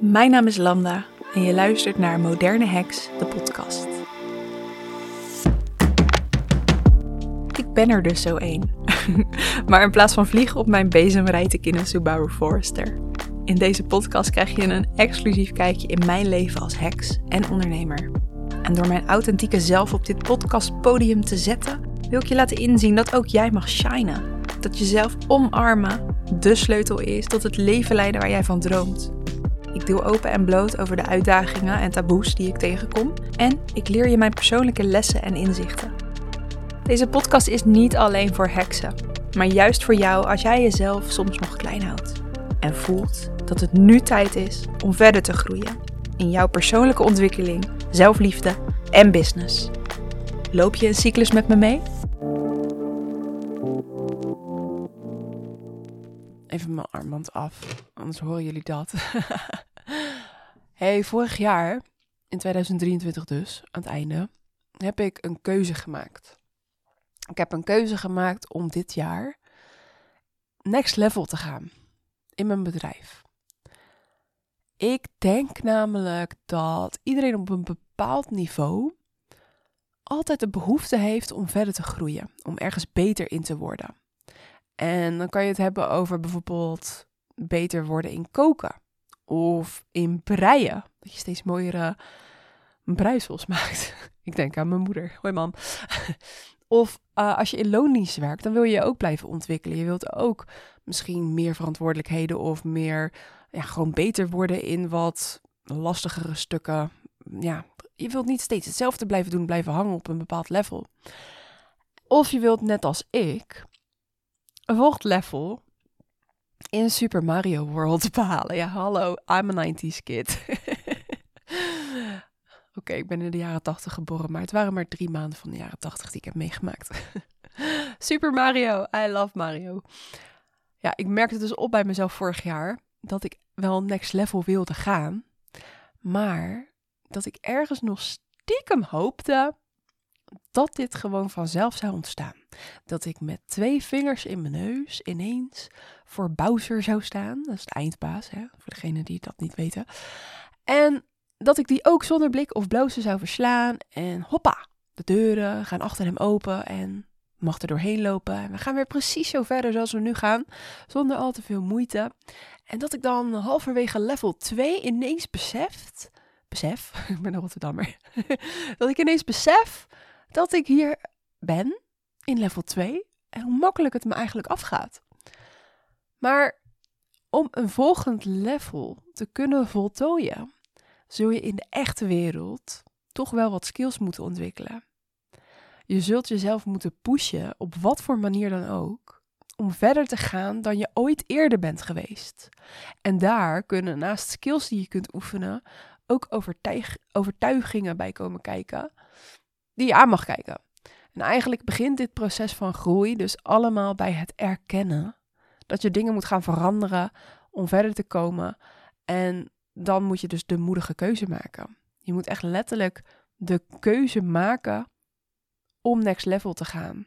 Mijn naam is Lambda en je luistert naar Moderne Heks, de podcast. Ik ben er dus zo één. maar in plaats van vliegen op mijn bezem rijd ik in een Subaru Forester. In deze podcast krijg je een exclusief kijkje in mijn leven als heks en ondernemer. En door mijn authentieke zelf op dit podcastpodium te zetten, wil ik je laten inzien dat ook jij mag shinen. Dat jezelf omarmen de sleutel is tot het leven leiden waar jij van droomt. Ik deel open en bloot over de uitdagingen en taboes die ik tegenkom. En ik leer je mijn persoonlijke lessen en inzichten. Deze podcast is niet alleen voor heksen, maar juist voor jou als jij jezelf soms nog klein houdt. En voelt dat het nu tijd is om verder te groeien in jouw persoonlijke ontwikkeling, zelfliefde en business. Loop je een cyclus met me mee? Even mijn armband af, anders horen jullie dat. hey, vorig jaar, in 2023 dus, aan het einde, heb ik een keuze gemaakt. Ik heb een keuze gemaakt om dit jaar next level te gaan in mijn bedrijf. Ik denk namelijk dat iedereen op een bepaald niveau altijd de behoefte heeft om verder te groeien, om ergens beter in te worden. En dan kan je het hebben over bijvoorbeeld beter worden in koken of in breien. Dat je steeds mooiere breisels maakt. Ik denk aan mijn moeder. Hoi mam. Of uh, als je in loondienst werkt, dan wil je je ook blijven ontwikkelen. Je wilt ook misschien meer verantwoordelijkheden of meer, ja, gewoon beter worden in wat lastigere stukken. Ja, je wilt niet steeds hetzelfde blijven doen, blijven hangen op een bepaald level. Of je wilt net als ik een volgend level in Super Mario World behalen. Ja, hallo, I'm a 90s kid. Oké, ik ben in de jaren 80 geboren, maar het waren maar drie maanden van de jaren 80 die ik heb meegemaakt. Super Mario, I love Mario. Ja, ik merkte dus op bij mezelf vorig jaar dat ik wel next level wilde gaan, maar dat ik ergens nog stiekem hoopte dat dit gewoon vanzelf zou ontstaan. Dat ik met twee vingers in mijn neus ineens voor Bowser zou staan. Dat is de eindbaas, hè, voor degene die dat niet weten. En dat ik die ook zonder blik of blozen zou verslaan. En hoppa, de deuren gaan achter hem open en mag er doorheen lopen. En we gaan weer precies zo verder zoals we nu gaan, zonder al te veel moeite. En dat ik dan halverwege level 2 ineens beseft, besef, ik ben een Rotterdammer, dat ik ineens besef dat ik hier ben in level 2 en hoe makkelijk het me eigenlijk afgaat. Maar om een volgend level te kunnen voltooien, zul je in de echte wereld toch wel wat skills moeten ontwikkelen. Je zult jezelf moeten pushen, op wat voor manier dan ook, om verder te gaan dan je ooit eerder bent geweest. En daar kunnen naast skills die je kunt oefenen, ook overtuig overtuigingen bij komen kijken, die je aan mag kijken. En eigenlijk begint dit proces van groei dus allemaal bij het erkennen dat je dingen moet gaan veranderen om verder te komen. En dan moet je dus de moedige keuze maken. Je moet echt letterlijk de keuze maken om next level te gaan.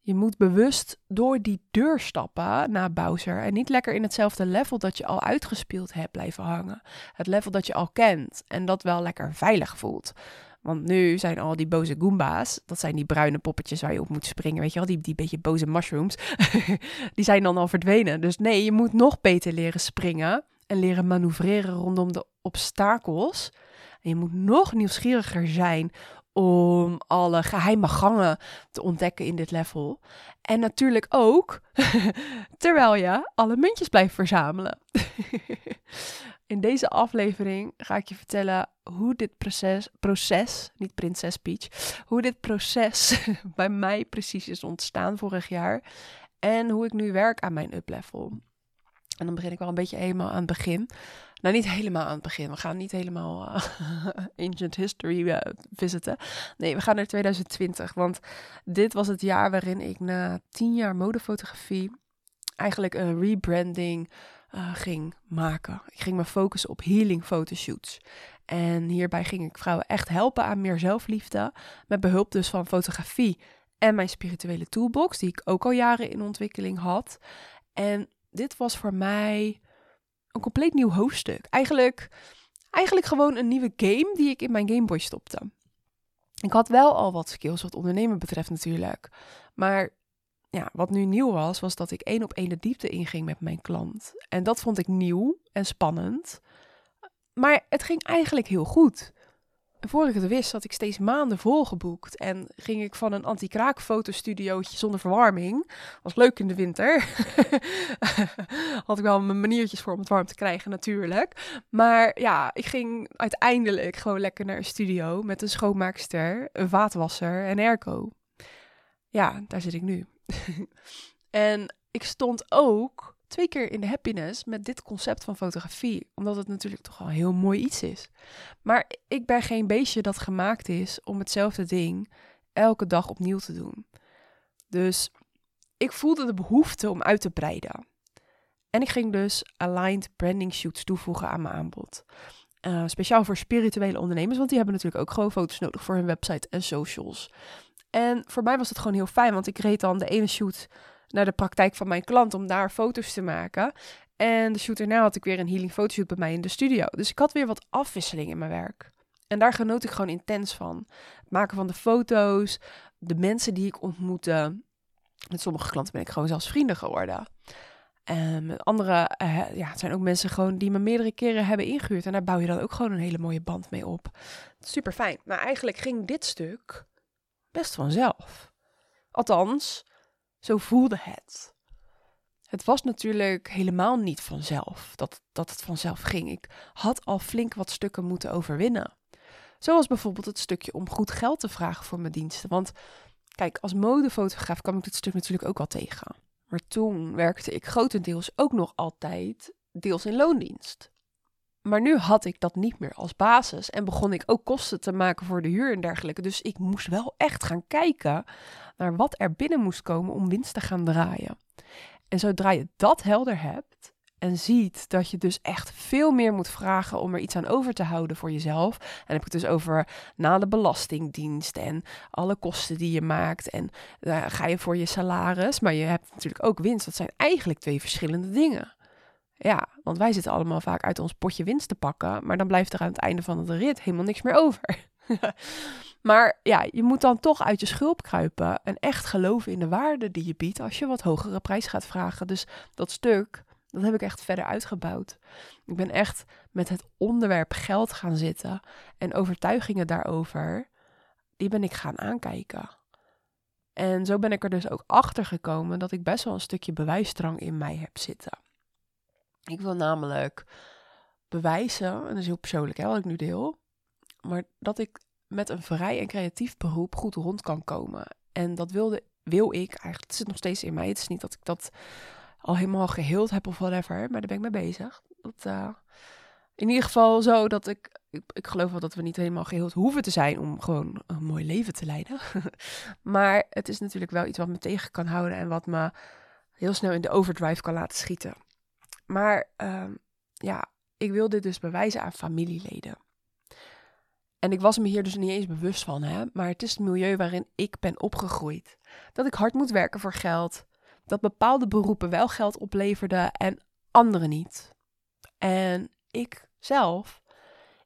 Je moet bewust door die deur stappen naar Bowser en niet lekker in hetzelfde level dat je al uitgespeeld hebt blijven hangen. Het level dat je al kent en dat wel lekker veilig voelt. Want nu zijn al die boze Goomba's, dat zijn die bruine poppetjes waar je op moet springen, weet je wel, die, die beetje boze mushrooms, die zijn dan al verdwenen. Dus nee, je moet nog beter leren springen en leren manoeuvreren rondom de obstakels. En je moet nog nieuwsgieriger zijn om alle geheime gangen te ontdekken in dit level. En natuurlijk ook terwijl je alle muntjes blijft verzamelen. in deze aflevering ga ik je vertellen hoe dit proces, proces niet Prinses Peach, hoe dit proces bij mij precies is ontstaan vorig jaar. En hoe ik nu werk aan mijn up-level. En dan begin ik wel een beetje helemaal aan het begin. Nou, niet helemaal aan het begin. We gaan niet helemaal uh, ancient history uh, visiten. Nee, we gaan naar 2020. Want dit was het jaar waarin ik na tien jaar modefotografie eigenlijk een rebranding uh, ging maken. Ik ging me focussen op healing fotoshoots. En hierbij ging ik vrouwen echt helpen aan meer zelfliefde. Met behulp dus van fotografie en mijn spirituele toolbox, die ik ook al jaren in ontwikkeling had. En dit was voor mij een compleet nieuw hoofdstuk. Eigenlijk, eigenlijk gewoon een nieuwe game die ik in mijn Game Boy stopte. Ik had wel al wat skills wat ondernemen betreft natuurlijk. Maar ja, wat nu nieuw was, was dat ik één op één de diepte inging met mijn klant. En dat vond ik nieuw en spannend. Maar het ging eigenlijk heel goed. En voor ik het wist, had ik steeds maanden volgeboekt. En ging ik van een anti-kraak fotostudiootje zonder verwarming. Was leuk in de winter. had ik wel mijn maniertjes voor om het warm te krijgen natuurlijk. Maar ja, ik ging uiteindelijk gewoon lekker naar een studio met een schoonmaakster, een vaatwasser en airco. Ja, daar zit ik nu. en ik stond ook twee keer in de happiness met dit concept van fotografie. Omdat het natuurlijk toch al heel mooi iets is. Maar ik ben geen beestje dat gemaakt is om hetzelfde ding elke dag opnieuw te doen. Dus ik voelde de behoefte om uit te breiden. En ik ging dus aligned branding shoots toevoegen aan mijn aanbod. Uh, speciaal voor spirituele ondernemers, want die hebben natuurlijk ook gewoon foto's nodig voor hun website en socials. En voor mij was het gewoon heel fijn, want ik reed dan de ene shoot naar de praktijk van mijn klant om daar foto's te maken. En de shoot erna had ik weer een healing fotoshoot bij mij in de studio. Dus ik had weer wat afwisseling in mijn werk. En daar genoot ik gewoon intens van. Het maken van de foto's, de mensen die ik ontmoette. Met sommige klanten ben ik gewoon zelfs vrienden geworden. En met andere, uh, ja, het zijn ook mensen gewoon die me meerdere keren hebben ingehuurd. En daar bouw je dan ook gewoon een hele mooie band mee op. Super fijn. Maar eigenlijk ging dit stuk best vanzelf. Althans, zo voelde het. Het was natuurlijk helemaal niet vanzelf dat, dat het vanzelf ging. Ik had al flink wat stukken moeten overwinnen. Zoals bijvoorbeeld het stukje om goed geld te vragen voor mijn diensten. Want kijk, als modefotograaf kwam ik dit stuk natuurlijk ook al tegen. Maar toen werkte ik grotendeels ook nog altijd deels in loondienst. Maar nu had ik dat niet meer als basis en begon ik ook kosten te maken voor de huur en dergelijke. Dus ik moest wel echt gaan kijken naar wat er binnen moest komen om winst te gaan draaien. En zodra je dat helder hebt en ziet dat je dus echt veel meer moet vragen om er iets aan over te houden voor jezelf. En dan heb ik het dus over na de belastingdienst en alle kosten die je maakt. En uh, ga je voor je salaris, maar je hebt natuurlijk ook winst. Dat zijn eigenlijk twee verschillende dingen. Ja, want wij zitten allemaal vaak uit ons potje winst te pakken, maar dan blijft er aan het einde van de rit helemaal niks meer over. maar ja, je moet dan toch uit je schulp kruipen en echt geloven in de waarde die je biedt als je wat hogere prijs gaat vragen. Dus dat stuk, dat heb ik echt verder uitgebouwd. Ik ben echt met het onderwerp geld gaan zitten en overtuigingen daarover, die ben ik gaan aankijken. En zo ben ik er dus ook achter gekomen dat ik best wel een stukje bewijsdrang in mij heb zitten. Ik wil namelijk bewijzen, en dat is heel persoonlijk hè, wat ik nu deel, maar dat ik met een vrij en creatief beroep goed rond kan komen. En dat wilde, wil ik eigenlijk, het zit nog steeds in mij. Het is niet dat ik dat al helemaal geheeld heb of whatever, maar daar ben ik mee bezig. Dat, uh, in ieder geval zo dat ik, ik, ik geloof wel dat we niet helemaal geheeld hoeven te zijn om gewoon een mooi leven te leiden. maar het is natuurlijk wel iets wat me tegen kan houden en wat me heel snel in de overdrive kan laten schieten. Maar um, ja, ik wil dit dus bewijzen aan familieleden. En ik was me hier dus niet eens bewust van, hè? maar het is het milieu waarin ik ben opgegroeid. Dat ik hard moet werken voor geld, dat bepaalde beroepen wel geld opleverden en andere niet. En ik zelf,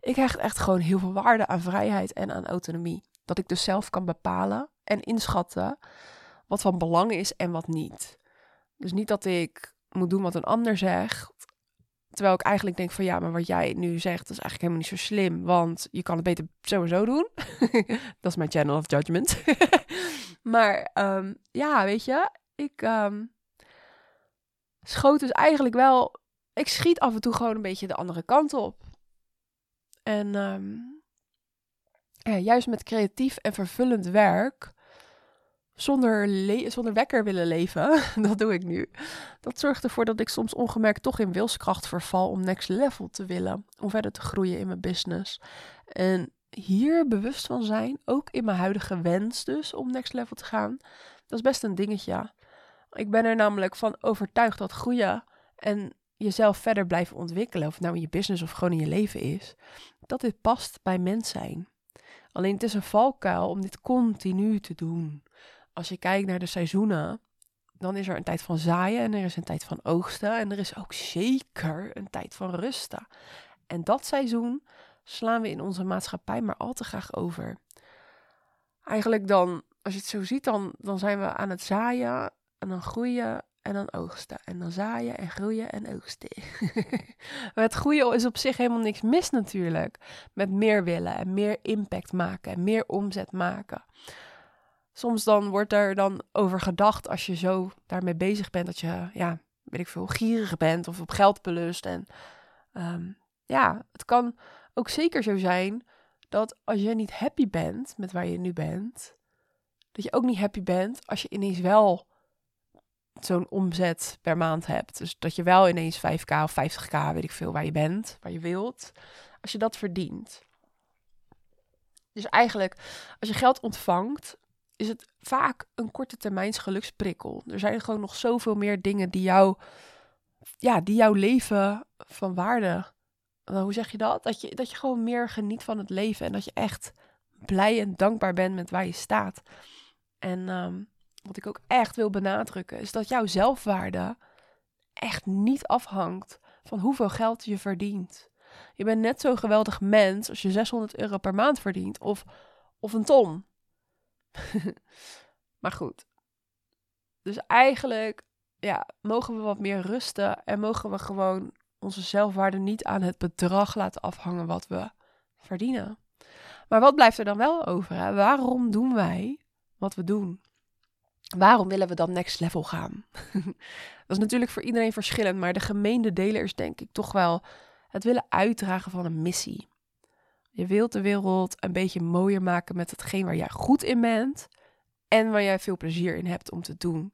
ik hecht echt gewoon heel veel waarde aan vrijheid en aan autonomie. Dat ik dus zelf kan bepalen en inschatten wat van belang is en wat niet. Dus niet dat ik moet doen wat een ander zegt. Terwijl ik eigenlijk denk van ja, maar wat jij nu zegt is eigenlijk helemaal niet zo slim. Want je kan het beter sowieso doen. dat is mijn channel of judgment. maar um, ja, weet je, ik um, schoot dus eigenlijk wel. Ik schiet af en toe gewoon een beetje de andere kant op. En um, ja, juist met creatief en vervullend werk zonder, zonder wekker willen leven, dat doe ik nu. Dat zorgt ervoor dat ik soms ongemerkt toch in wilskracht verval om next level te willen, om verder te groeien in mijn business. En hier bewust van zijn, ook in mijn huidige wens dus om next level te gaan, dat is best een dingetje. Ik ben er namelijk van overtuigd dat groeien en jezelf verder blijven ontwikkelen, of nou in je business of gewoon in je leven is, dat dit past bij mens zijn. Alleen het is een valkuil om dit continu te doen als je kijkt naar de seizoenen, dan is er een tijd van zaaien en er is een tijd van oogsten. En er is ook zeker een tijd van rusten. En dat seizoen slaan we in onze maatschappij maar al te graag over. Eigenlijk dan, als je het zo ziet, dan, dan zijn we aan het zaaien en dan groeien en dan oogsten. En dan zaaien en groeien en oogsten. het groeien is op zich helemaal niks mis natuurlijk. Met meer willen en meer impact maken en meer omzet maken. Soms dan wordt er dan over gedacht als je zo daarmee bezig bent dat je, ja, weet ik veel, gierig bent of op geld belust. En um, ja, het kan ook zeker zo zijn dat als je niet happy bent met waar je nu bent, dat je ook niet happy bent als je ineens wel zo'n omzet per maand hebt. Dus dat je wel ineens 5k of 50k, weet ik veel, waar je bent, waar je wilt, als je dat verdient. Dus eigenlijk, als je geld ontvangt, is het vaak een korte termijns geluksprikkel. Er zijn gewoon nog zoveel meer dingen die jou, ja, die jouw leven van waarde hoe zeg je dat? Dat je, dat je gewoon meer geniet van het leven en dat je echt blij en dankbaar bent met waar je staat. En ehm, wat ik ook echt wil benadrukken, is dat jouw zelfwaarde echt niet afhangt van hoeveel geld je verdient. Je bent net zo'n geweldig mens als je 600 euro per maand verdient of, of een ton. maar goed. Dus eigenlijk ja, mogen we wat meer rusten en mogen we gewoon onze zelfwaarde niet aan het bedrag laten afhangen wat we verdienen. Maar wat blijft er dan wel over? Hè? Waarom doen wij wat we doen? Waarom willen we dan next level gaan? dat is natuurlijk voor iedereen verschillend, maar de gemeende deler is denk ik toch wel het willen uitdragen van een missie. Je wilt de wereld een beetje mooier maken met hetgeen waar jij goed in bent en waar jij veel plezier in hebt om te doen.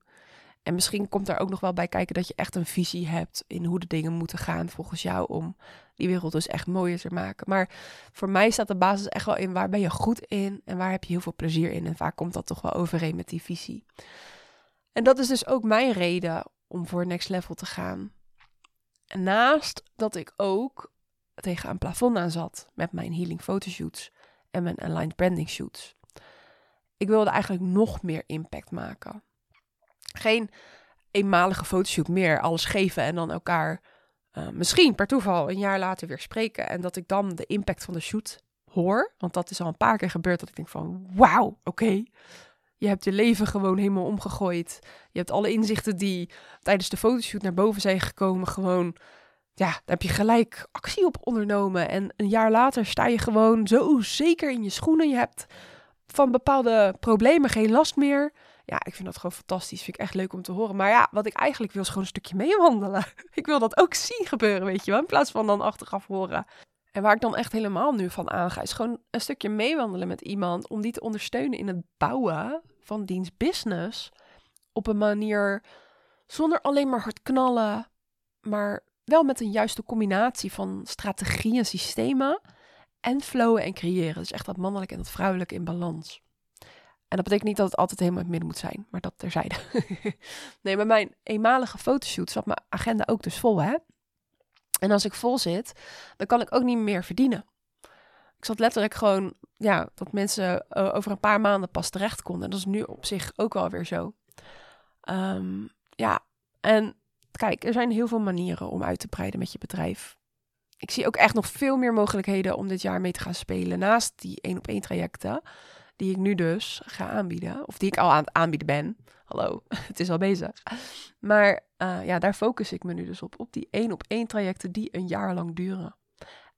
En misschien komt daar ook nog wel bij kijken dat je echt een visie hebt in hoe de dingen moeten gaan volgens jou om die wereld dus echt mooier te maken. Maar voor mij staat de basis echt wel in waar ben je goed in en waar heb je heel veel plezier in. En vaak komt dat toch wel overeen met die visie. En dat is dus ook mijn reden om voor next level te gaan. Naast dat ik ook tegen een plafond aan zat met mijn healing fotoshoots en mijn aligned branding shoots. Ik wilde eigenlijk nog meer impact maken geen eenmalige fotoshoot meer, alles geven en dan elkaar uh, misschien per toeval een jaar later weer spreken. En dat ik dan de impact van de shoot hoor. Want dat is al een paar keer gebeurd dat ik denk van wauw, oké. Je hebt je leven gewoon helemaal omgegooid. Je hebt alle inzichten die tijdens de fotoshoot naar boven zijn gekomen gewoon... Ja, daar heb je gelijk actie op ondernomen. En een jaar later sta je gewoon zo zeker in je schoenen. Je hebt van bepaalde problemen geen last meer. Ja, ik vind dat gewoon fantastisch. Vind ik echt leuk om te horen. Maar ja, wat ik eigenlijk wil is gewoon een stukje meewandelen. ik wil dat ook zien gebeuren, weet je wel. In plaats van dan achteraf horen. En waar ik dan echt helemaal nu van aanga, is gewoon een stukje meewandelen met iemand. Om die te ondersteunen in het bouwen van diens business. Op een manier zonder alleen maar hard knallen. Maar wel met een juiste combinatie van strategieën en systemen. En flowen en creëren. Dus echt dat mannelijk en dat vrouwelijk in balans. En dat betekent niet dat het altijd helemaal in het midden moet zijn, maar dat terzijde. nee, bij mijn eenmalige fotoshoot zat mijn agenda ook dus vol, hè. En als ik vol zit, dan kan ik ook niet meer verdienen. Ik zat letterlijk gewoon, ja, dat mensen uh, over een paar maanden pas terecht konden. Dat is nu op zich ook wel weer zo. Um, ja, en kijk, er zijn heel veel manieren om uit te breiden met je bedrijf. Ik zie ook echt nog veel meer mogelijkheden om dit jaar mee te gaan spelen. Naast die één op één trajecten die ik nu dus ga aanbieden. Of die ik al aan het aanbieden ben. Hallo, het is al bezig. Maar uh, ja, daar focus ik me nu dus op. Op die één op één trajecten die een jaar lang duren.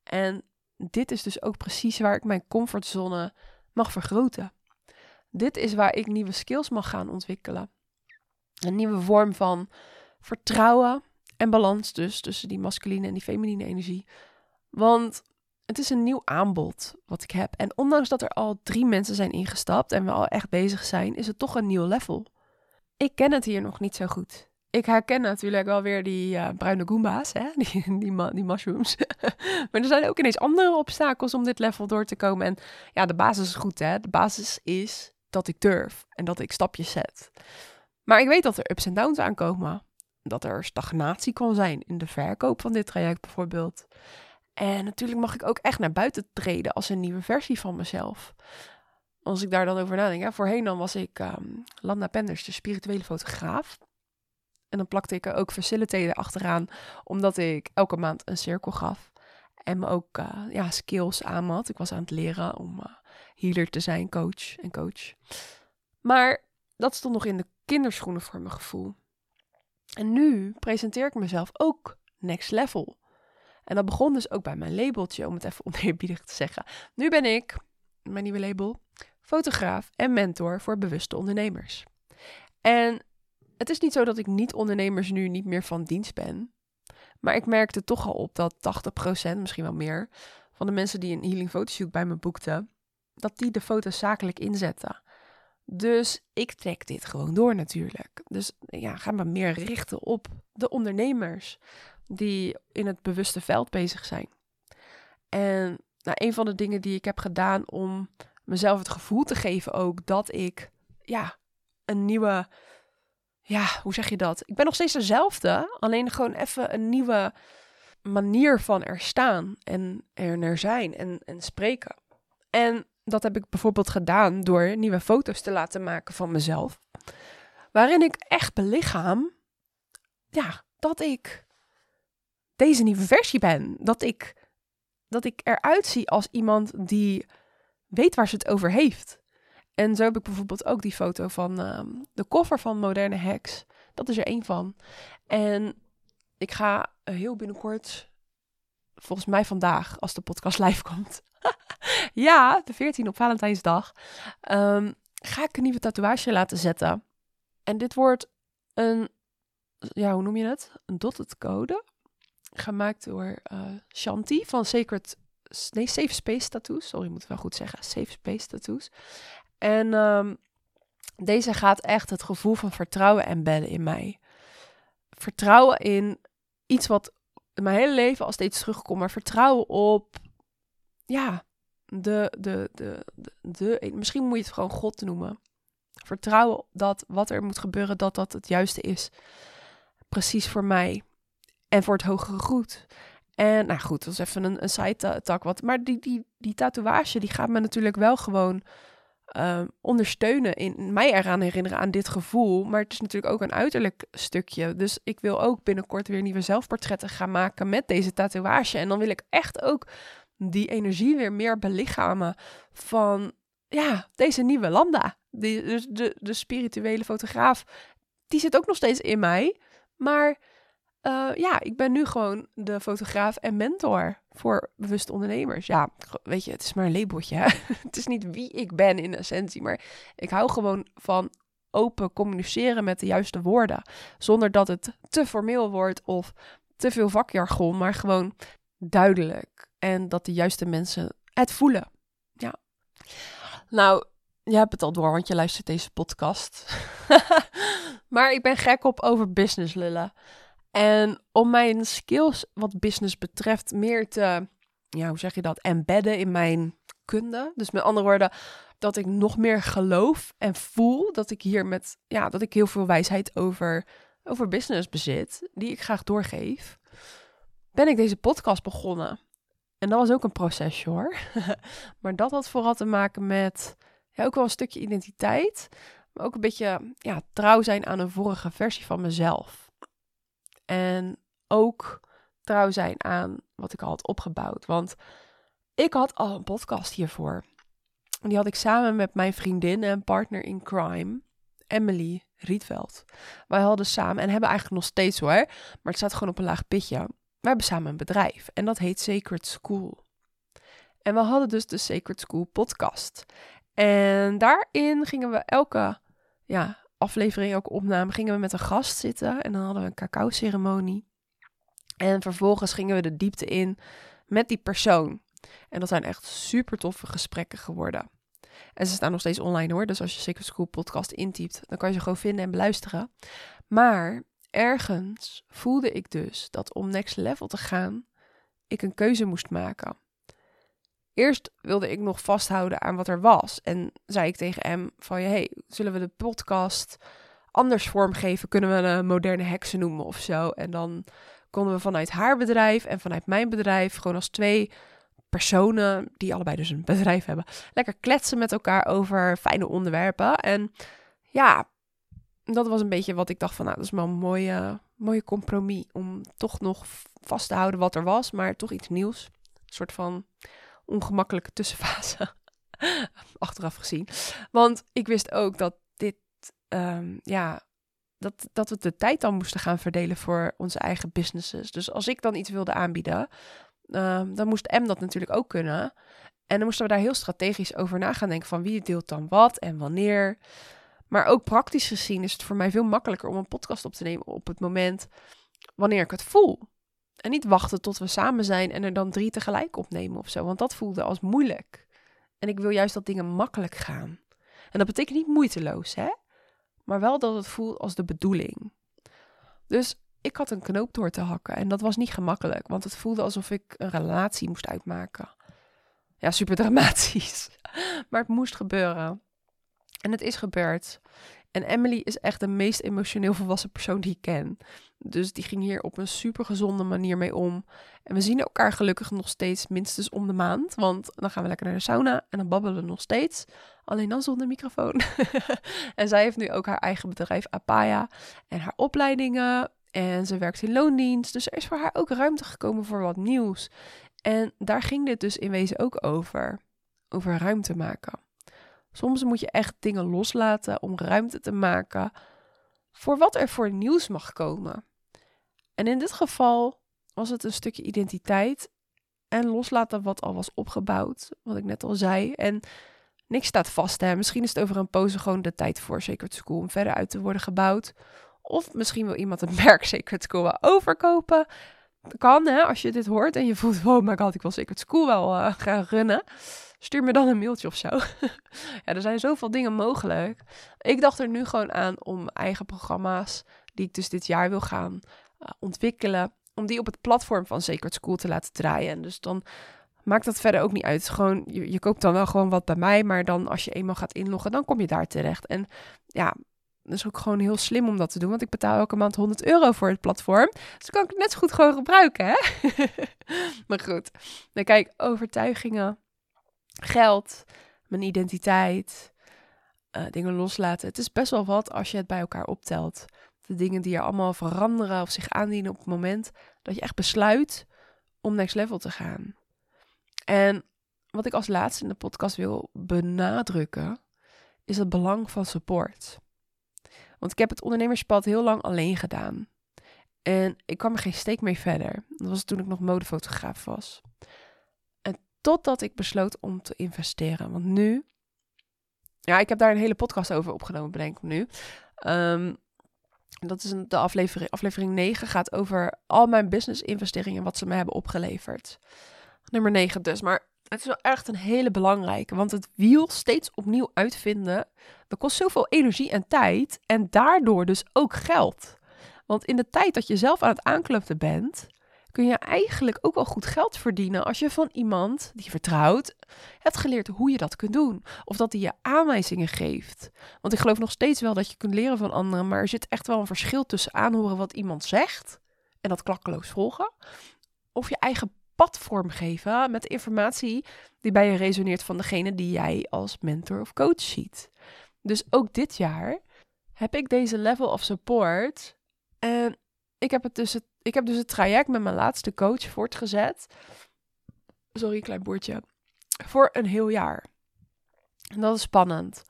En dit is dus ook precies waar ik mijn comfortzone mag vergroten. Dit is waar ik nieuwe skills mag gaan ontwikkelen. Een nieuwe vorm van vertrouwen en balans dus tussen die masculine en die feminine energie. Want het is een nieuw aanbod wat ik heb. En ondanks dat er al drie mensen zijn ingestapt en we al echt bezig zijn, is het toch een nieuw level. Ik ken het hier nog niet zo goed. Ik herken natuurlijk wel weer die uh, bruine Goomba's, hè? Die, die, die mushrooms. maar er zijn ook ineens andere obstakels om dit level door te komen. En ja, de basis is goed, hè? De basis is dat ik durf en dat ik stapjes zet. Maar ik weet dat er ups en downs aankomen. Dat er stagnatie kan zijn in de verkoop van dit traject bijvoorbeeld. En natuurlijk mag ik ook echt naar buiten treden als een nieuwe versie van mezelf. Als ik daar dan over nadenk. Voorheen dan was ik um, Landa Penders, de spirituele fotograaf. En dan plakte ik er ook facilitator achteraan, omdat ik elke maand een cirkel gaf. En me ook uh, ja, skills aanmat. Ik was aan het leren om uh, healer te zijn, coach en coach. Maar dat stond nog in de kinderschoenen voor mijn gevoel. En nu presenteer ik mezelf ook next level. En dat begon dus ook bij mijn labeltje, om het even oneerbiedig te zeggen. Nu ben ik, mijn nieuwe label, fotograaf en mentor voor bewuste ondernemers. En het is niet zo dat ik niet-ondernemers nu niet meer van dienst ben. Maar ik merkte toch al op dat 80%, misschien wel meer, van de mensen die een healing fotoshoot bij me boekten, dat die de foto's zakelijk inzetten. Dus ik trek dit gewoon door natuurlijk. Dus ja, ga me meer richten op de ondernemers die in het bewuste veld bezig zijn. En nou, een van de dingen die ik heb gedaan om mezelf het gevoel te geven ook dat ik ja, een nieuwe ja, hoe zeg je dat? Ik ben nog steeds dezelfde, alleen gewoon even een nieuwe manier van er staan en er naar zijn en, en spreken. En dat heb ik bijvoorbeeld gedaan door nieuwe foto's te laten maken van mezelf. Waarin ik echt belichaam, ja, dat ik deze nieuwe versie ben. Dat ik, dat ik eruit zie als iemand die weet waar ze het over heeft. En zo heb ik bijvoorbeeld ook die foto van ehm, de koffer van Moderne Hacks. Dat is er één van. En ik ga heel binnenkort, volgens mij vandaag, als de podcast live komt. ja, de 14 op Valentijnsdag. Um, ga ik een nieuwe tatoeage laten zetten. En dit wordt een, ja, hoe noem je het? Een dotted code. Gemaakt door uh, Shanti van Sacred nee, Safe Space Tattoos. Sorry, moet wel goed zeggen. Safe Space Tattoos. En um, deze gaat echt het gevoel van vertrouwen embedden in mij. Vertrouwen in iets wat in mijn hele leven al steeds terugkomt, maar vertrouwen op, ja, de, de, de, de, misschien moet je het gewoon God noemen. Vertrouwen dat wat er moet gebeuren, dat dat het juiste is. Precies voor mij. En voor het hogere goed. En nou goed, dat is even een, een side-tak. Wat, maar die, die, die tatoeage, die gaat me natuurlijk wel gewoon uh, ondersteunen. In mij eraan herinneren aan dit gevoel. Maar het is natuurlijk ook een uiterlijk stukje. Dus ik wil ook binnenkort weer nieuwe zelfportretten gaan maken met deze tatoeage. En dan wil ik echt ook die energie weer meer belichamen van ja, deze nieuwe Lambda. Dus de, de spirituele fotograaf, die zit ook nog steeds in mij. Maar uh, ja, ik ben nu gewoon de fotograaf en mentor voor bewuste ondernemers. Ja, weet je, het is maar een labeltje. het is niet wie ik ben in essentie, maar ik hou gewoon van open communiceren met de juiste woorden. Zonder dat het te formeel wordt of te veel vakjargon, maar gewoon duidelijk. En dat de juiste mensen het voelen. Ja. Nou, je hebt het al door, want je luistert deze podcast. maar ik ben gek op over business lullen. En om mijn skills wat business betreft meer te, ja, hoe zeg je dat, embedden in mijn kunde. Dus met andere woorden, dat ik nog meer geloof en voel dat ik hier met, ja, dat ik heel veel wijsheid over, over business bezit, die ik graag doorgeef, ben ik deze podcast begonnen. En dat was ook een procesje hoor. maar dat had vooral te maken met ja, ook wel een stukje identiteit, maar ook een beetje ja, trouw zijn aan een vorige versie van mezelf. En ook trouw zijn aan wat ik al had opgebouwd. Want ik had al een podcast hiervoor. En die had ik samen met mijn vriendin en partner in crime, Emily Rietveld. Wij hadden samen, en hebben eigenlijk nog steeds hoor, maar het staat gewoon op een laag pitje. We hebben samen een bedrijf en dat heet Sacred School. En we hadden dus de Sacred School podcast. En daarin gingen we elke ja, aflevering, ook opname, gingen we met een gast zitten. En dan hadden we een cacao-ceremonie. En vervolgens gingen we de diepte in met die persoon. En dat zijn echt super toffe gesprekken geworden. En ze staan nog steeds online hoor. Dus als je Secret School podcast intypt, dan kan je ze gewoon vinden en beluisteren. Maar ergens voelde ik dus dat om next level te gaan, ik een keuze moest maken. Eerst wilde ik nog vasthouden aan wat er was. En zei ik tegen hem van, hey, zullen we de podcast anders vormgeven? Kunnen we een moderne heksen noemen of zo? En dan konden we vanuit haar bedrijf en vanuit mijn bedrijf, gewoon als twee personen, die allebei dus een bedrijf hebben, lekker kletsen met elkaar over fijne onderwerpen. En ja, dat was een beetje wat ik dacht van, nou, dat is wel een mooie, mooie compromis om toch nog vast te houden wat er was, maar toch iets nieuws. Een soort van ongemakkelijke tussenfase, achteraf gezien. Want ik wist ook dat dit, ehm, ja, dat, dat we de tijd dan moesten gaan verdelen voor onze eigen businesses. Dus als ik dan iets wilde aanbieden, ehm, dan moest M dat natuurlijk ook kunnen. En dan moesten we daar heel strategisch over na gaan denken van wie deelt dan wat en wanneer. Maar ook praktisch gezien is het voor mij veel makkelijker om een podcast op te nemen op het moment wanneer ik het voel. En niet wachten tot we samen zijn en er dan drie tegelijk opnemen of zo. Want dat voelde als moeilijk. En ik wil juist dat dingen makkelijk gaan. En dat betekent niet moeiteloos, hè? Maar wel dat het voelt als de bedoeling. Dus ik had een knoop door te hakken. En dat was niet gemakkelijk, want het voelde alsof ik een relatie moest uitmaken. Ja, super dramatisch. Maar het moest gebeuren. En het is gebeurd. En Emily is echt de meest emotioneel volwassen persoon die ik ken. Dus die ging hier op een super gezonde manier mee om. En we zien elkaar gelukkig nog steeds minstens om de maand. Want dan gaan we lekker naar de sauna en dan babbelen we nog steeds. Alleen dan zonder microfoon. en zij heeft nu ook haar eigen bedrijf Apaya en haar opleidingen. En ze werkt in loondienst. Dus er is voor haar ook ruimte gekomen voor wat nieuws. En daar ging dit dus in wezen ook over. Over ruimte maken. Soms moet je echt dingen loslaten om ruimte te maken voor wat er voor nieuws mag komen. En in dit geval was het een stukje identiteit en loslaten wat al was opgebouwd, wat ik net al zei. En niks staat vast. Hè? Misschien is het over een pose gewoon de tijd voor Sacred School om verder uit te worden gebouwd. Of misschien wil iemand het merk Sacred School wel overkopen. Kan, hè, als je dit hoort en je voelt, oh my god, ik wil Sacred School wel uh, gaan runnen. Stuur me dan een mailtje of zo. ja, er zijn zoveel dingen mogelijk. Ik dacht er nu gewoon aan om eigen programma's, die ik dus dit jaar wil gaan uh, ontwikkelen, om die op het platform van Sacred School te laten draaien. En dus dan maakt dat verder ook niet uit. Gewoon, je, je koopt dan wel gewoon wat bij mij, maar dan als je eenmaal gaat inloggen, dan kom je daar terecht. En ja, dat is ook gewoon heel slim om dat te doen, want ik betaal elke maand 100 euro voor het platform. Dus kan ik het net zo goed gewoon gebruiken, hè? maar goed, dan kijk, overtuigingen geld, mijn identiteit, uh, dingen loslaten. Het is best wel wat als je het bij elkaar optelt. De dingen die er allemaal veranderen of zich aandienen op het moment dat je echt besluit om next level te gaan. En wat ik als laatste in de podcast wil benadrukken, is het belang van support. Want ik heb het ondernemerspad heel lang alleen gedaan. En ik kwam er geen steek mee verder. Dat was toen ik nog modefotograaf was. Totdat ik besloot om te investeren. Want nu, ja, ik heb daar een hele podcast over opgenomen, bedenk ik nu. Ehm, dat is de aflevering, aflevering 9 gaat over al mijn business investeringen, wat ze me hebben opgeleverd. Nummer 9 dus, maar het is wel echt een hele belangrijke, want het wiel steeds opnieuw uitvinden, dat kost zoveel energie en tijd en daardoor dus ook geld. Want in de tijd dat je zelf aan het aankloppen bent, kun je eigenlijk ook wel goed geld verdienen als je van iemand die vertrouwt hebt geleerd hoe je dat kunt doen. Of dat hij je aanwijzingen geeft. Want ik geloof nog steeds wel dat je kunt leren van anderen, maar er zit echt wel een verschil tussen aanhoren wat iemand zegt en dat klakkeloos volgen. Of je eigen pad vormgeven met informatie die bij je resoneert van degene die jij als mentor of coach ziet. Dus ook dit jaar heb ik deze level of support en ik heb, het dus het, ik heb dus het traject met mijn laatste coach voortgezet. Sorry, klein boertje. Voor een heel jaar. En dat is spannend.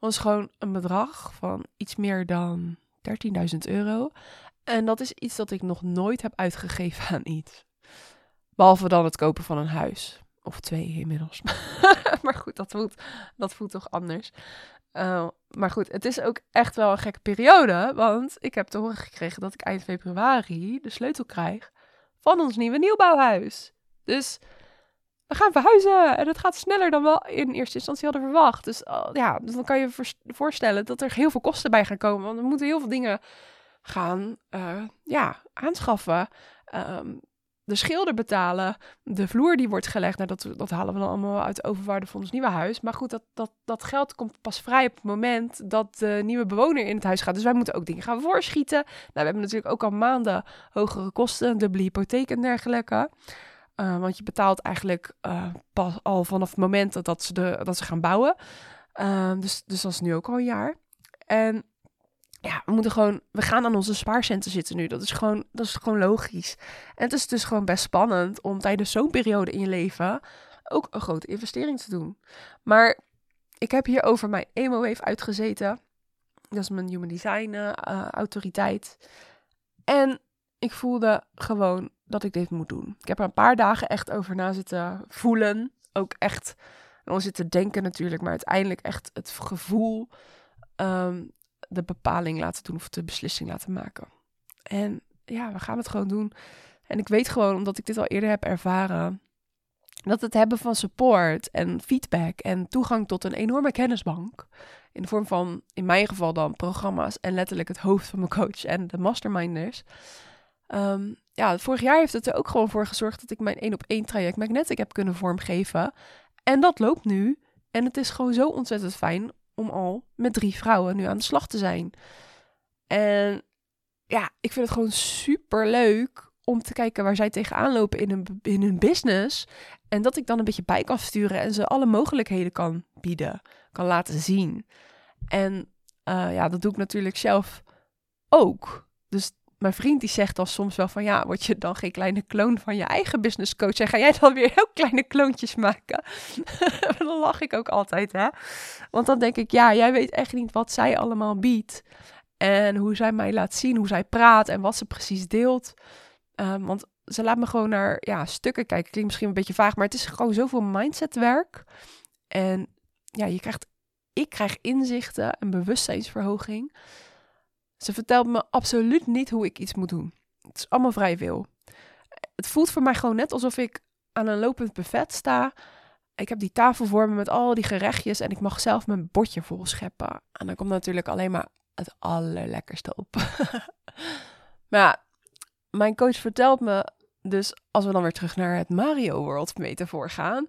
Het is gewoon een bedrag van iets meer dan 13.000 euro. En dat is iets dat ik nog nooit heb uitgegeven aan iets. Behalve dan het kopen van een huis. Of twee inmiddels. maar goed, dat voelt, dat voelt toch anders. Uh, maar goed, het is ook echt wel een gekke periode. Want ik heb te horen gekregen dat ik eind februari de sleutel krijg van ons nieuwe nieuwbouwhuis. Dus we gaan verhuizen. En het gaat sneller dan we in eerste instantie hadden verwacht. Dus uh, ja, dus dan kan je voorstellen dat er heel veel kosten bij gaan komen. Want we moeten heel veel dingen gaan uh, ja, aanschaffen. Um, de schilder betalen, de vloer die wordt gelegd. Nou, dat, dat halen we dan allemaal uit de overwaarde van ons nieuwe huis. Maar goed, dat, dat, dat geld komt pas vrij op het moment dat de nieuwe bewoner in het huis gaat. Dus wij moeten ook dingen gaan voorschieten. Nou, we hebben natuurlijk ook al maanden hogere kosten, dubbele hypotheek en dergelijke. Uh, want je betaalt eigenlijk uh, pas al vanaf het moment dat ze, de, dat ze gaan bouwen. Uh, dus, dus dat is nu ook al een jaar. En ja, we moeten gewoon, we gaan aan onze spaarcenten zitten nu. Dat is gewoon, dat is gewoon logisch. En het is dus gewoon best spannend om tijdens zo'n periode in je leven ook een grote investering te doen. Maar ik heb hier over mijn emo-wave uitgezeten. Dat is mijn human design uh, autoriteit. En ik voelde gewoon dat ik dit moet doen. Ik heb er een paar dagen echt over na zitten voelen. Ook echt, dan zitten denken natuurlijk, maar uiteindelijk echt het gevoel ehm, de bepaling laten doen of de beslissing laten maken. En ja, we gaan het gewoon doen. En ik weet gewoon, omdat ik dit al eerder heb ervaren, dat het hebben van support en feedback en toegang tot een enorme kennisbank, in de vorm van, in mijn geval dan, programma's en letterlijk het hoofd van mijn coach en de masterminders. Um, ja, vorig jaar heeft het er ook gewoon voor gezorgd dat ik mijn één op één traject Magnetic heb kunnen vormgeven. En dat loopt nu. En het is gewoon zo ontzettend fijn om al met drie vrouwen nu aan de slag te zijn. En ja, ik vind het gewoon super leuk om te kijken waar zij tegenaan lopen in hun, in hun business. En dat ik dan een beetje bij kan sturen en ze alle mogelijkheden kan bieden, kan laten zien. En uh, ja, dat doe ik natuurlijk zelf ook. Dus mijn vriend die zegt dan soms wel van ja, word je dan geen kleine kloon van je eigen business coach en ga jij dan weer heel kleine kloontjes maken? dan lach ik ook altijd, hè? Want dan denk ik, ja, jij weet echt niet wat zij allemaal biedt en hoe zij mij laat zien, hoe zij praat en wat ze precies deelt. Um, want ze laat me gewoon naar ja, stukken kijken. Klinkt misschien een beetje vaag, maar het is gewoon zoveel mindsetwerk. En ja, je krijgt, ik krijg inzichten en bewustzijnsverhoging. Ze vertelt me absoluut niet hoe ik iets moet doen. Het is allemaal vrij veel. Het voelt voor mij gewoon net alsof ik aan een lopend buffet sta. Ik heb die tafel voor me met al die gerechtjes en ik mag zelf mijn bordje vol scheppen. En dan komt natuurlijk alleen maar het allerlekkerste op. maar ja, mijn coach vertelt me dus, als we dan weer terug naar het Mario World metafoor gaan,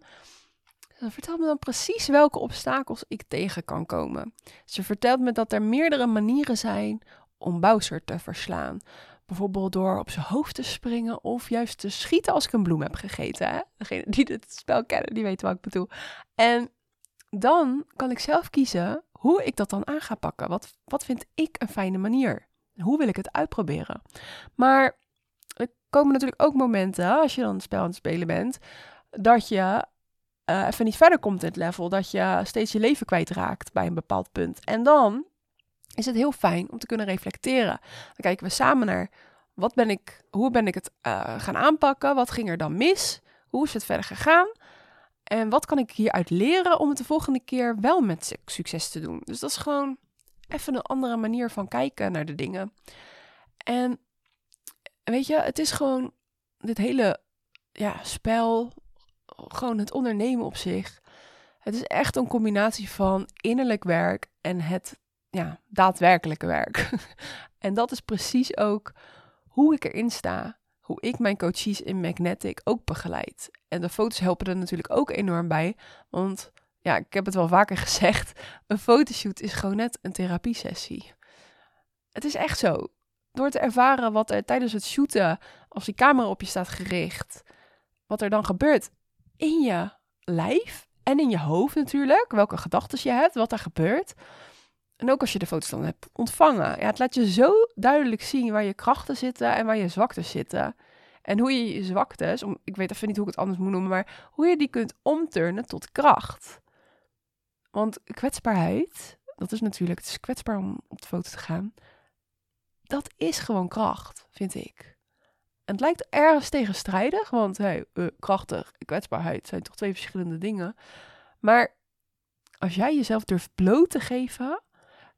ze vertelt me dan precies welke obstakels ik tegen kan komen. Ze vertelt me dat er meerdere manieren zijn om Bowser te verslaan. Bijvoorbeeld door op zijn hoofd te springen of juist te schieten als ik een bloem heb gegeten. Hè? Degene die het spel kennen, die weten wat ik bedoel. En dan kan ik zelf kiezen hoe ik dat dan aan ga pakken. Wat, wat vind ik een fijne manier? Hoe wil ik het uitproberen? Maar er komen natuurlijk ook momenten, als je dan het spel aan het spelen bent, dat je uh, even niet verder komt in het level, dat je steeds je leven kwijtraakt bij een bepaald punt. En dan is het heel fijn om te kunnen reflecteren. Dan kijken we samen naar wat ben ik, hoe ben ik het uh, gaan aanpakken, wat ging er dan mis, hoe is het verder gegaan en wat kan ik hieruit leren om het de volgende keer wel met succes te doen. Dus dat is gewoon even een andere manier van kijken naar de dingen. En weet je, het is gewoon dit hele ja, spel, gewoon het ondernemen op zich. Het is echt een combinatie van innerlijk werk en het ja, daadwerkelijke werk. en dat is precies ook hoe ik erin sta. Hoe ik mijn coaches in Magnetic ook begeleid. En de foto's helpen er natuurlijk ook enorm bij. Want ja, ik heb het wel vaker gezegd. Een fotoshoot is gewoon net een therapiesessie. Het is echt zo. Door te ervaren wat er tijdens het shooten, als die camera op je staat gericht, wat er dan gebeurt in je lijf en in je hoofd natuurlijk. Welke gedachten je hebt, wat er gebeurt. En ook als je de foto's dan hebt ontvangen. Ja, het laat je zo duidelijk zien waar je krachten zitten en waar je zwaktes zitten. En hoe je je zwaktes, om, ik weet even niet hoe ik het anders moet noemen, maar hoe je die kunt omturnen tot kracht. Want kwetsbaarheid, dat is natuurlijk, het is kwetsbaar om op de foto te gaan. Dat is gewoon kracht, vind ik. En het lijkt ergens tegenstrijdig, want hey, uh, krachtig en kwetsbaarheid zijn toch twee verschillende dingen. Maar als jij jezelf durft bloot te geven,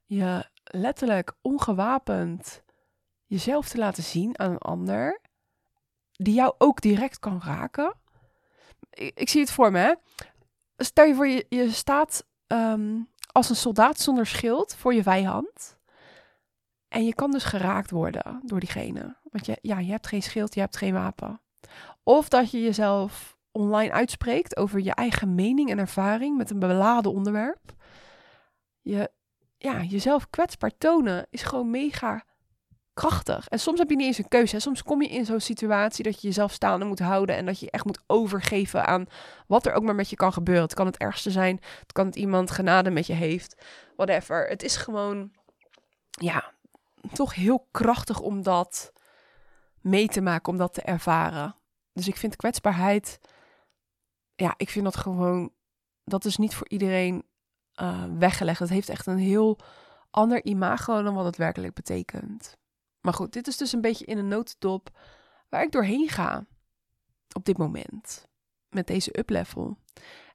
je letterlijk ongewapend jezelf te laten zien aan een ander, die jou ook direct kan raken. Ik, zie het voor me? Stel je voor, je, je staat ehm, als een soldaat zonder schild voor je vijand. En je kan dus geraakt worden door diegene. Want je, ja, je hebt geen schild, je hebt geen wapen. Of dat je jezelf online uitspreekt over je eigen mening en ervaring met een beladen onderwerp. Je, ja, jezelf kwetsbaar tonen is gewoon mega krachtig. En soms heb je niet eens een keuze. Soms kom je in zo'n situatie dat je jezelf staande moet houden en dat je echt moet overgeven aan wat er ook maar met je kan gebeuren. Het kan het ergste zijn, het kan het iemand genade met je heeft, whatever. Het is gewoon, ja, toch heel krachtig om dat mee te maken, om dat te ervaren. Dus ik vind kwetsbaarheid, ja, ik vind dat gewoon, dat is niet voor iedereen uh, weggelegd. Het heeft echt een heel ander imago dan wat het werkelijk betekent. Maar goed, dit is dus een beetje in een notendop waar ik doorheen ga op dit moment met deze uplevel.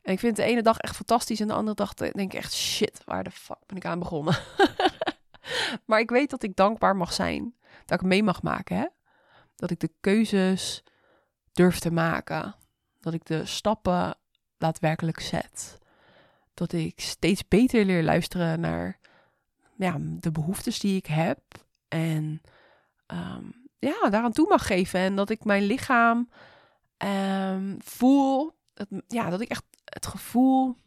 En ik vind de ene dag echt fantastisch en de andere dag denk ik echt shit, waar de fuck ben ik aan begonnen? maar ik weet dat ik dankbaar mag zijn, dat ik mee mag maken, hè? Dat ik de keuzes durf te maken, dat ik de stappen daadwerkelijk zet, dat ik steeds beter leer luisteren naar ja, de behoeftes die ik heb en um, ja, daaraan toe mag geven en dat ik mijn lichaam um, voel, ja, dat ik echt het gevoel,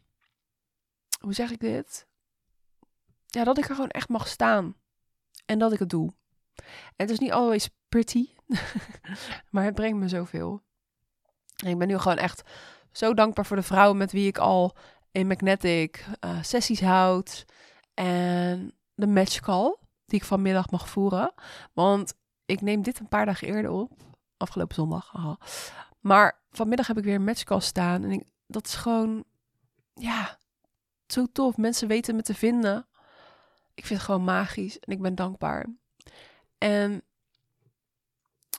hoe zeg ik dit? Ja, dat ik er gewoon echt mag staan. En dat ik het doe. En het is niet always pretty, maar het brengt me zoveel. En ik ben nu gewoon echt zo dankbaar voor de vrouwen met wie ik al in Magnetic uh, sessies houd. En de match call die ik vanmiddag mag voeren. Want ik neem dit een paar dagen eerder op. Afgelopen zondag. Maar vanmiddag heb ik weer een matchcall staan. En dat is gewoon, ja, zo tof. Mensen weten me te vinden. Ik vind het gewoon magisch en ik ben dankbaar. En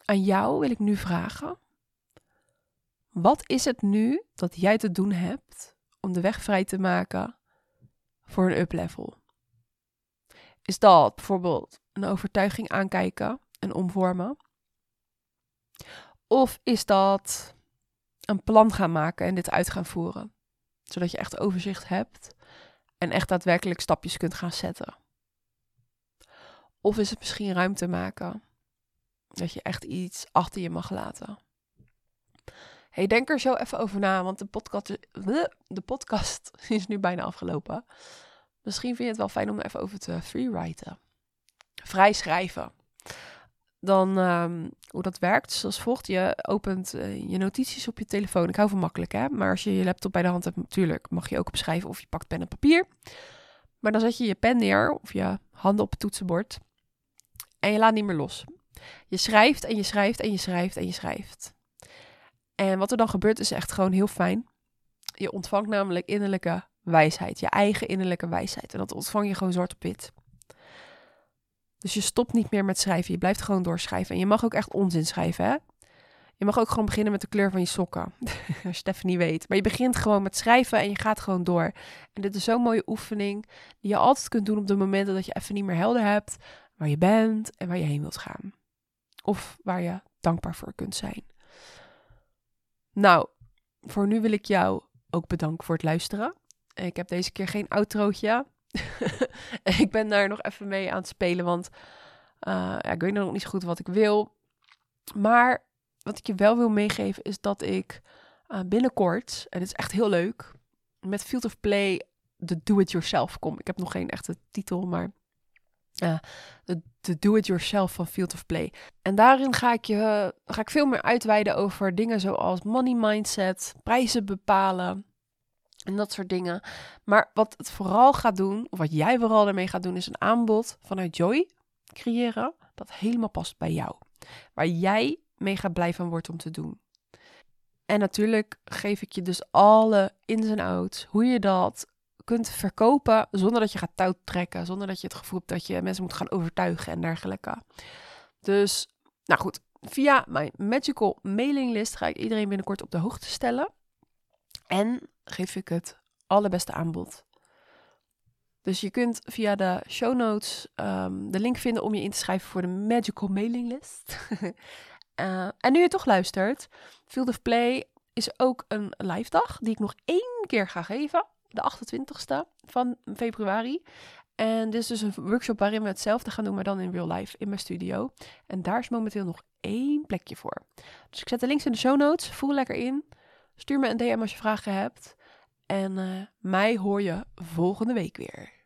aan jou wil ik nu vragen: wat is het nu dat jij te doen hebt om de weg vrij te maken voor een uplevel? Is dat bijvoorbeeld een overtuiging aankijken en omvormen? Of is dat een plan gaan maken en dit uit gaan voeren. Zodat je echt overzicht hebt en echt daadwerkelijk stapjes kunt gaan zetten. Of is het misschien ruimte maken? Dat je echt iets achter je mag laten. Hey, denk er zo even over na, want de podcast, de podcast is nu bijna afgelopen. Misschien vind je het wel fijn om er even over te freewriten. Vrij schrijven dan um, hoe dat werkt zoals volgt. Je opent uh, je notities op je telefoon. Ik hou van makkelijk, hè. Maar als je je laptop bij de hand hebt, natuurlijk mag je ook opschrijven of je pakt pen en papier. Maar dan zet je je pen neer of je handen op het toetsenbord. En je laat niet meer los. Je schrijft en je schrijft en je schrijft en je schrijft. En wat er dan gebeurt is echt gewoon heel fijn. Je ontvangt namelijk innerlijke wijsheid. Je eigen innerlijke wijsheid. En dat ontvang je gewoon zwart op wit. Dus je stopt niet meer met schrijven. Je blijft gewoon doorschrijven. En je mag ook echt onzin schrijven, hè? Je mag ook gewoon beginnen met de kleur van je sokken. Als je het even niet weet. Maar je begint gewoon met schrijven en je gaat gewoon door. En dit is zo'n mooie oefening die je altijd kunt doen op de momenten dat je even niet meer helder hebt waar je bent en waar je heen wilt gaan. Of waar je dankbaar voor kunt zijn. Nou, voor nu wil ik jou ook bedanken voor het luisteren. Ik heb deze keer geen outrootje. ik ben daar nog even mee aan het spelen, want uh, ja, ik weet nog niet zo goed wat ik wil. Maar wat ik je wel wil meegeven is dat ik uh, binnenkort, en het is echt heel leuk, met Field of Play de Do-It-Yourself kom. Ik heb nog geen echte titel, maar uh, de, Do-It-Yourself van Field of Play. En daarin ga ik, je, ga ik veel meer uitweiden over dingen zoals money mindset, prijzen bepalen, en dat soort dingen. Maar wat het vooral gaat doen, of wat jij vooral ermee gaat doen, is een aanbod vanuit Joy creëren. Dat helemaal past bij jou. Waar jij mega blij van wordt om te doen. En natuurlijk geef ik je dus alle ins en outs. Hoe je dat kunt verkopen zonder dat je gaat touw trekken. Zonder dat je het gevoel hebt dat je mensen moet gaan overtuigen en dergelijke. Dus, nou goed. Via mijn magical mailinglist ga ik iedereen binnenkort op de hoogte stellen. En geef ik het allerbeste aanbod. Dus je kunt via de show notes um, de link vinden om je in te schrijven voor de Magical Mailing List. uh, en nu je toch luistert, Field of Play is ook een live dag die ik nog één keer ga geven. De 28ste van februari. En dit is dus een workshop waarin we hetzelfde gaan doen, maar dan in real life in mijn studio. En daar is momenteel nog één plekje voor. Dus ik zet de links in de show notes. Voel lekker in. Stuur me een DM als je vragen hebt. En uh, mij hoor je volgende week weer.